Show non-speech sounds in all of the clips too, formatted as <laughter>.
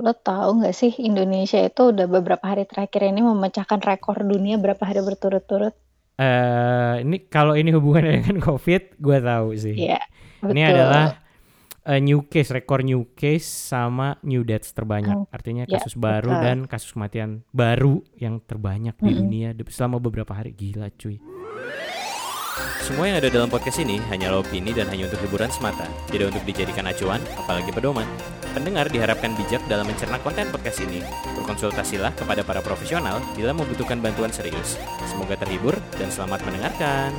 Lo tahu nggak sih Indonesia itu udah beberapa hari terakhir ini memecahkan rekor dunia berapa hari berturut-turut? Eh, ini kalau ini hubungannya <laughs> dengan COVID, gue tahu sih. Iya, betul. Ini adalah eh, new case, rekor new case sama new deaths terbanyak. Artinya ya, kasus baru betul. dan kasus kematian baru yang terbanyak di Mm-mm. dunia selama beberapa hari. Gila cuy. Semua yang ada dalam podcast ini hanyalah opini dan hanya untuk hiburan semata, tidak untuk dijadikan acuan, apalagi pedoman. Pendengar diharapkan bijak dalam mencerna konten podcast ini. Berkonsultasilah kepada para profesional bila membutuhkan bantuan serius. Semoga terhibur dan selamat mendengarkan.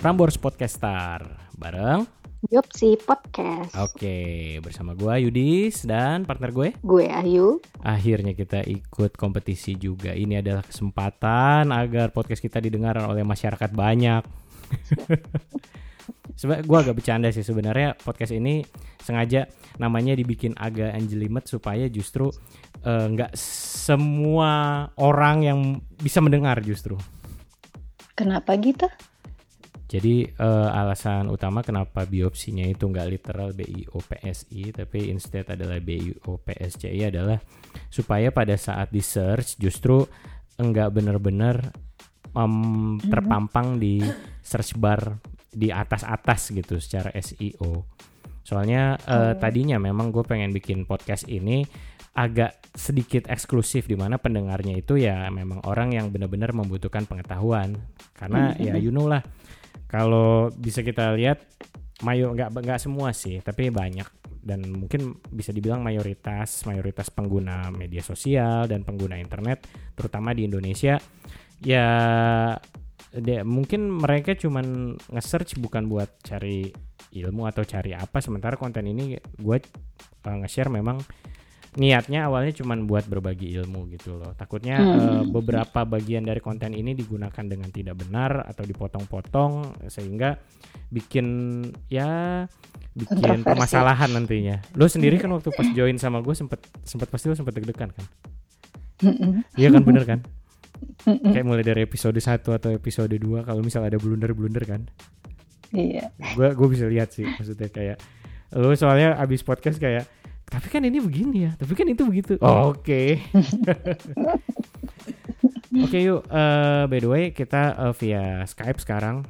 Prambors Podcaster bareng. Yopsi Podcast. Oke, bersama gue Yudis dan partner gue. Gue Ayu. Akhirnya kita ikut kompetisi juga. Ini adalah kesempatan agar podcast kita didengar oleh masyarakat banyak. <laughs> Sebenarnya gue agak bercanda sih sebenarnya podcast ini sengaja namanya dibikin agak anjelimet supaya justru eh, nggak semua orang yang bisa mendengar justru. Kenapa gitu? Jadi eh, alasan utama kenapa biopsinya itu nggak literal BIOPSI tapi instead adalah BIOPSCI adalah supaya pada saat di search justru enggak benar-benar em, terpampang di search bar di atas-atas gitu secara SEO. Soalnya eh, tadinya memang gue pengen bikin podcast ini agak sedikit eksklusif di mana pendengarnya itu ya memang orang yang benar-benar membutuhkan pengetahuan. Karena ya you know lah kalau bisa kita lihat mayo nggak nggak semua sih tapi banyak. Dan mungkin bisa dibilang mayoritas mayoritas pengguna media sosial dan pengguna internet terutama di Indonesia ya de- mungkin mereka cuman nge-search bukan buat cari ilmu atau cari apa. Sementara konten ini gue uh, nge-share memang niatnya awalnya cuman buat berbagi ilmu gitu loh takutnya Hmm. uh, beberapa bagian dari konten ini digunakan dengan tidak benar atau dipotong-potong sehingga bikin ya bikin permasalahan nantinya lo sendiri kan waktu pas join sama gue sempet sempet pasti lo sempet deg-degan kan Mm-mm. iya kan bener kan Mm-mm. kayak mulai dari episode 1 atau episode 2 kalau misal ada blunder-blunder kan Iya. gue gue bisa lihat sih maksudnya kayak lu soalnya abis podcast kayak tapi kan ini begini ya. Tapi kan itu begitu. Oh, oke. <laughs> Oke yuk. Eh, by the way kita eh, via Skype sekarang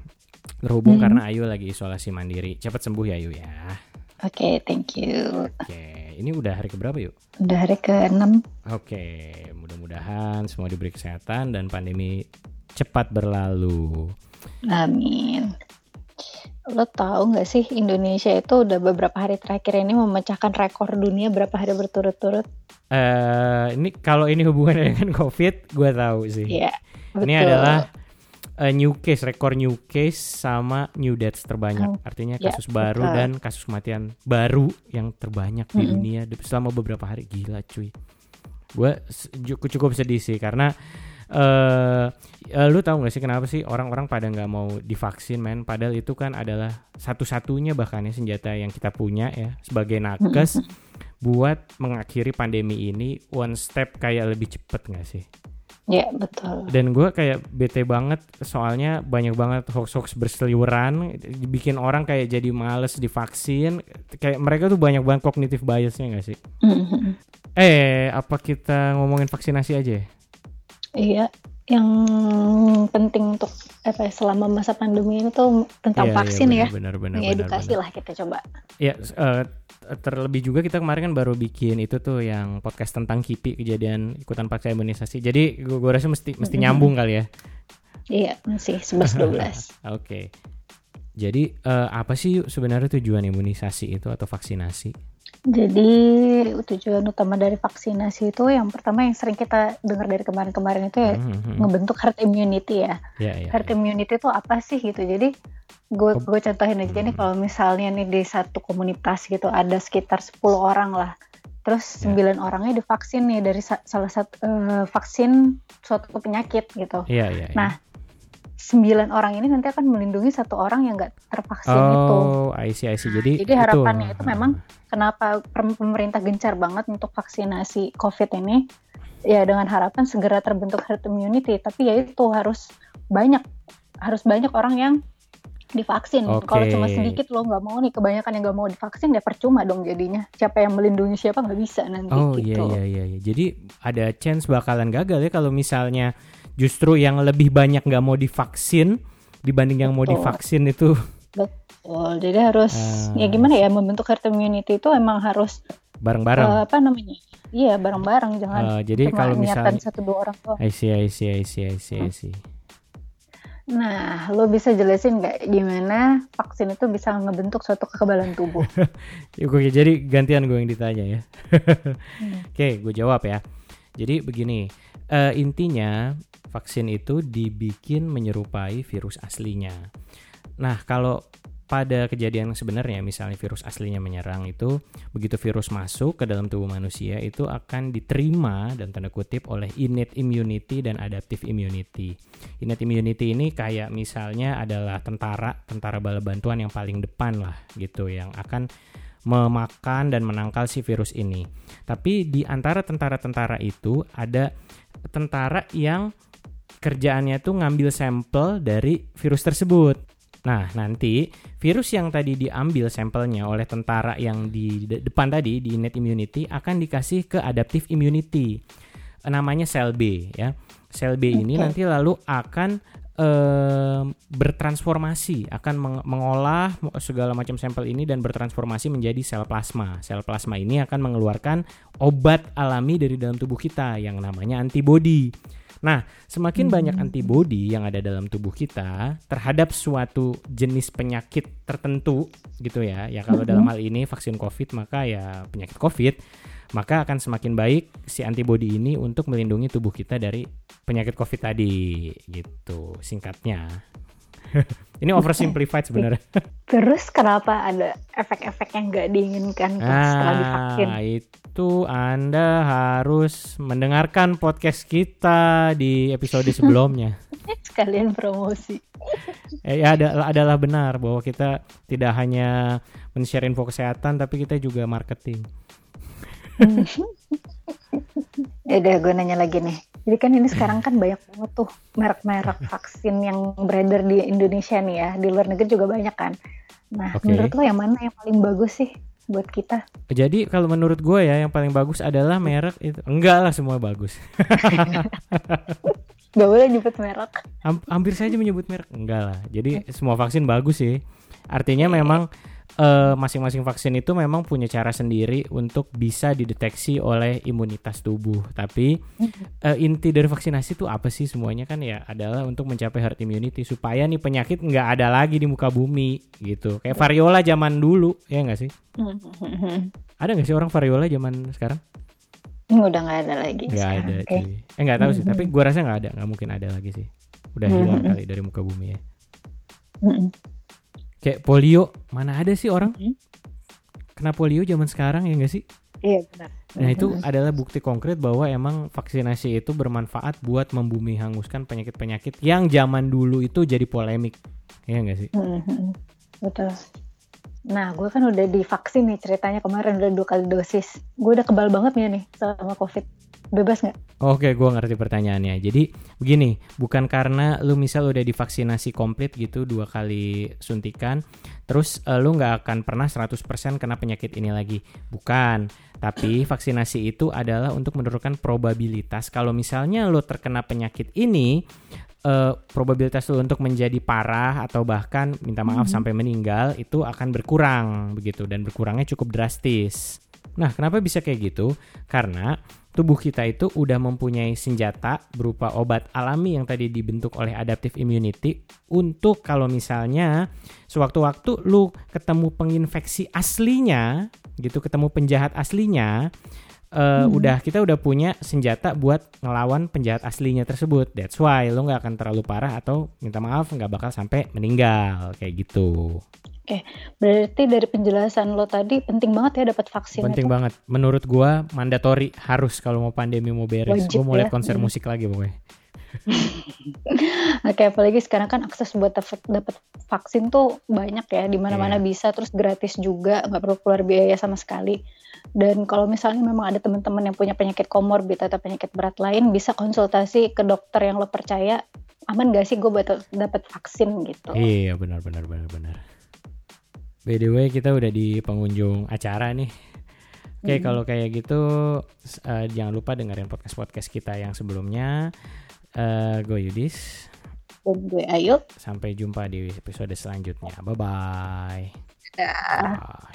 terhubung Mhm. karena Ayu lagi isolasi mandiri. Cepat sembuh ya Ayu ya. Oke, thank you. oke ini udah hari keberapa yuk? Udah hari ke-6. oke mudah-mudahan semua diberi kesehatan dan pandemi cepat berlalu. Amin. Lo tahu nggak sih Indonesia itu udah beberapa hari terakhir ini memecahkan rekor dunia berapa hari berturut-turut? eh ini kalau ini hubungannya <laughs> dengan COVID gue tahu sih Iya. Ini betul. adalah uh, new case, rekor new case sama new deaths terbanyak. Oh, Artinya ya, kasus baru betul. dan kasus kematian baru yang terbanyak di Mm-mm. dunia de- selama beberapa hari. Gila cuy. Gue cukup sedih sih karena eh eh, lu tahu gak sih kenapa sih orang-orang pada nggak mau divaksin men padahal itu kan adalah satu-satunya bahkan ya senjata yang kita punya ya sebagai nakes <laughs> buat mengakhiri pandemi ini one step kayak lebih cepet gak sih Ya betul. dan gue kayak bete banget soalnya banyak banget hoax-hoax berseliweran bikin orang kayak jadi males divaksin kayak mereka tuh banyak banget kognitif biasnya gak sih Mhm. eh apa kita ngomongin vaksinasi aja ya? Iya. Yang penting untuk apa ya, selama masa pandemi ini tuh tentang Iya, iya, vaksin ya. benar, benar, benar, Edukasi benar. lah kita coba. ya eh, terlebih juga kita kemarin kan baru bikin itu tuh yang podcast tentang KIPI kejadian ikutan paksa imunisasi jadi gue rasa mesti mesti Mm-mm. nyambung kali ya Iya, masih 11 12. <laughs> oke jadi eh, apa sih sebenarnya tujuan imunisasi itu atau vaksinasi Jadi tujuan utama dari vaksinasi itu yang pertama yang sering kita dengar dari kemarin-kemarin itu ya Hmm, hmm, hmm. ngebentuk herd immunity ya. ya ya, Herd ya. immunity itu apa sih gitu. Jadi gue Oh. gue contohin aja nih Hmm. kalau misalnya nih di satu komunitas gitu ada sekitar 10 orang lah. Terus Ya. 9 orangnya divaksin nih dari sa- salah satu eh, vaksin suatu penyakit gitu. Iya, iya, iya. Nah, sembilan orang ini nanti akan melindungi satu orang yang nggak tervaksin itu. Oh, I see, I see. Jadi, Jadi harapannya itu ah, memang Kenapa pemerintah gencar banget untuk vaksinasi COVID ini? Ya dengan harapan segera terbentuk herd immunity. Tapi ya itu harus banyak, harus banyak orang yang divaksin. Oke. Kalau cuma sedikit lo nggak mau nih, kebanyakan yang nggak mau divaksin ya percuma dong jadinya. Siapa yang melindungi siapa nggak bisa nanti Oh iya gitu. iya iya iya. Jadi ada chance bakalan gagal ya kalau misalnya justru yang lebih banyak nggak mau divaksin dibanding yang mau Betul. divaksin itu. Betul. Jadi harus Ah. ya gimana ya membentuk herd immunity itu emang harus bareng-bareng. eh, apa namanya? Iya bareng-bareng jangan Eh, jadi kalau misalnya satu dua orang tuh. I see, I see, I see, I see, I see. Nah, lo bisa jelasin nggak gimana vaksin itu bisa ngebentuk suatu kekebalan tubuh? <laughs> Oke, jadi gantian gue yang ditanya ya. Hmm. <laughs> Oke, gue jawab ya. Jadi begini, eh, intinya vaksin itu dibikin menyerupai virus aslinya. Nah, kalau pada kejadian sebenarnya, misalnya virus aslinya menyerang itu, begitu virus masuk ke dalam tubuh manusia itu akan diterima dan tanda kutip oleh innate immunity dan adaptive immunity. Innate immunity ini kayak misalnya adalah tentara, tentara bala bantuan yang paling depan lah gitu, yang akan memakan dan menangkal si virus ini. Tapi di antara tentara-tentara itu ada tentara yang kerjaannya tuh ngambil sampel dari virus tersebut. Nah, nanti virus yang tadi diambil sampelnya oleh tentara yang di de- depan tadi di innate immunity akan dikasih ke adaptive immunity. Namanya sel B ya. Sel B ini Oke. nanti lalu akan eh, bertransformasi, akan meng- mengolah segala macam sampel ini dan bertransformasi menjadi sel plasma. Sel plasma ini akan mengeluarkan obat alami dari dalam tubuh kita yang namanya antibodi. Nah, semakin banyak antibodi yang ada dalam tubuh kita terhadap suatu jenis penyakit tertentu gitu ya. Ya kalau dalam hal ini vaksin Covid maka ya penyakit Covid, maka akan semakin baik si antibodi ini untuk melindungi tubuh kita dari penyakit Covid tadi gitu singkatnya. <laughs> ini oversimplified sebenarnya. <laughs> Terus kenapa ada efek-efek yang nggak diinginkan tuh setelah divaksin? Ah, itu Anda harus mendengarkan podcast kita di episode sebelumnya. <laughs> Sekalian promosi. Eh, ya ada, adalah benar bahwa kita tidak hanya men-share info kesehatan tapi kita juga marketing. Ya udah gue nanya lagi nih. Jadi kan ini sekarang kan banyak banget tuh merek-merek vaksin yang beredar di Indonesia nih ya. Di luar negeri juga banyak kan. Nah, Oke. menurut lo yang mana yang paling bagus sih buat kita? Jadi kalau menurut gue ya yang paling bagus adalah merek itu. Enggak lah semua bagus. <laughs> Gak boleh nyebut merek. Ham- hampir saja menyebut merek. Enggak lah. Jadi semua vaksin bagus sih. Artinya memang eh, masing-masing vaksin itu memang punya cara sendiri untuk bisa dideteksi oleh imunitas tubuh. Tapi eh, inti dari vaksinasi itu apa sih semuanya kan ya adalah untuk mencapai herd immunity supaya nih penyakit nggak ada lagi di muka bumi gitu. Kayak variola zaman dulu ya nggak sih? Ada nggak sih orang variola zaman sekarang? Ini udah nggak ada lagi. Nggak ada Oke. cuy. Eh nggak tahu sih. Tapi gua rasa nggak ada. Nggak mungkin ada lagi sih. Udah hilang kali dari muka bumi ya. Kayak polio, mana ada sih orang Hmm. kena polio zaman sekarang ya nggak sih? Iya benar. Nah itu adalah bukti konkret bahwa emang vaksinasi itu bermanfaat buat membumi hanguskan penyakit-penyakit yang zaman dulu itu jadi polemik, ya nggak sih? Mhm. Betul. Nah, gue kan udah divaksin nih ceritanya kemarin udah dua kali dosis. Gue udah kebal banget nih nih sama COVID. Bebas nggak? Oke, gua ngerti pertanyaannya. Jadi begini, bukan karena lu misal udah divaksinasi komplit gitu dua kali suntikan, terus eh, lu nggak akan pernah 100% kena penyakit ini lagi. Bukan. Tapi vaksinasi itu adalah untuk menurunkan probabilitas kalau misalnya lu terkena penyakit ini, eh, probabilitas lu untuk menjadi parah atau bahkan minta maaf sampai meninggal itu akan berkurang begitu dan berkurangnya cukup drastis. Nah, kenapa bisa kayak gitu? Karena tubuh kita itu udah mempunyai senjata berupa obat alami yang tadi dibentuk oleh adaptive immunity untuk kalau misalnya sewaktu-waktu lu ketemu penginfeksi aslinya gitu, ketemu penjahat aslinya eh, udah kita udah punya senjata buat ngelawan penjahat aslinya tersebut. That's why lu nggak akan terlalu parah atau minta maaf nggak bakal sampai meninggal kayak gitu. Berarti dari penjelasan lo tadi penting banget ya dapat vaksin Penting itu. banget. Menurut gua mandatory harus kalau mau pandemi mau beres. Wajib Gua mau lihat ya. konser Hmm. musik lagi pokoknya. <laughs> Oke, apalagi sekarang kan akses buat dapat vaksin tuh banyak ya, di mana-mana Iya. bisa, terus gratis juga, nggak perlu keluar biaya sama sekali. Dan kalau misalnya memang ada teman-teman yang punya penyakit komorbid atau penyakit berat lain, bisa konsultasi ke dokter yang lo percaya aman gak sih gue dapat vaksin gitu. Iya benar benar benar benar. By the way kita udah di pengunjung acara nih. Oke Hmm. kalau kayak gitu eh, jangan lupa dengerin podcast podcast kita yang sebelumnya. Eh gue Yudis. Dan gue Ayu. Sampai jumpa di episode selanjutnya. Bye bye. Ah,